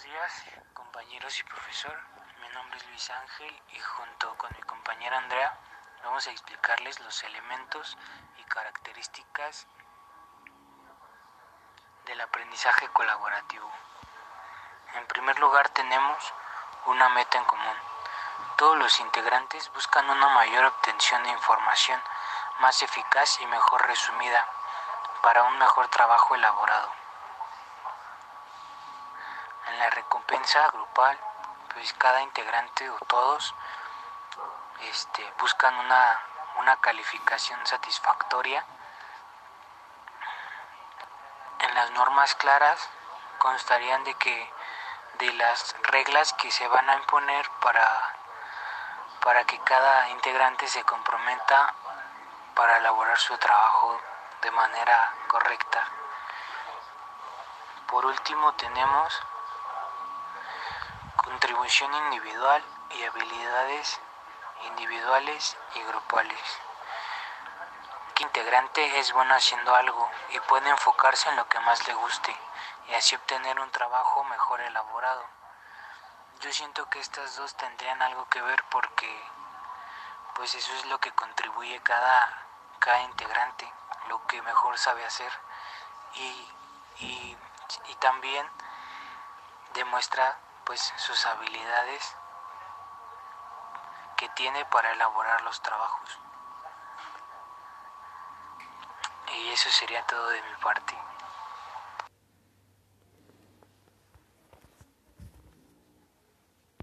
Buenos días, compañeros y profesor. Mi nombre es Luis Ángel y junto con mi compañera Andrea vamos a explicarles los elementos y características del aprendizaje colaborativo. En primer lugar tenemos una meta en común. Todos los integrantes buscan una mayor obtención de información más eficaz y mejor resumida para un mejor trabajo elaborado. La recompensa grupal, pues cada integrante o todos este, buscan una, una calificación satisfactoria. En las normas claras constarían de que de las reglas que se van a imponer para, para que cada integrante se comprometa para elaborar su trabajo de manera correcta. Por último tenemos contribución individual y habilidades individuales y grupales. Que integrante es bueno haciendo algo y puede enfocarse en lo que más le guste y así obtener un trabajo mejor elaborado. Yo siento que estas dos tendrían algo que ver porque pues eso es lo que contribuye cada, cada integrante, lo que mejor sabe hacer y, y, y también demuestra pues sus habilidades que tiene para elaborar los trabajos. Y eso sería todo de mi parte.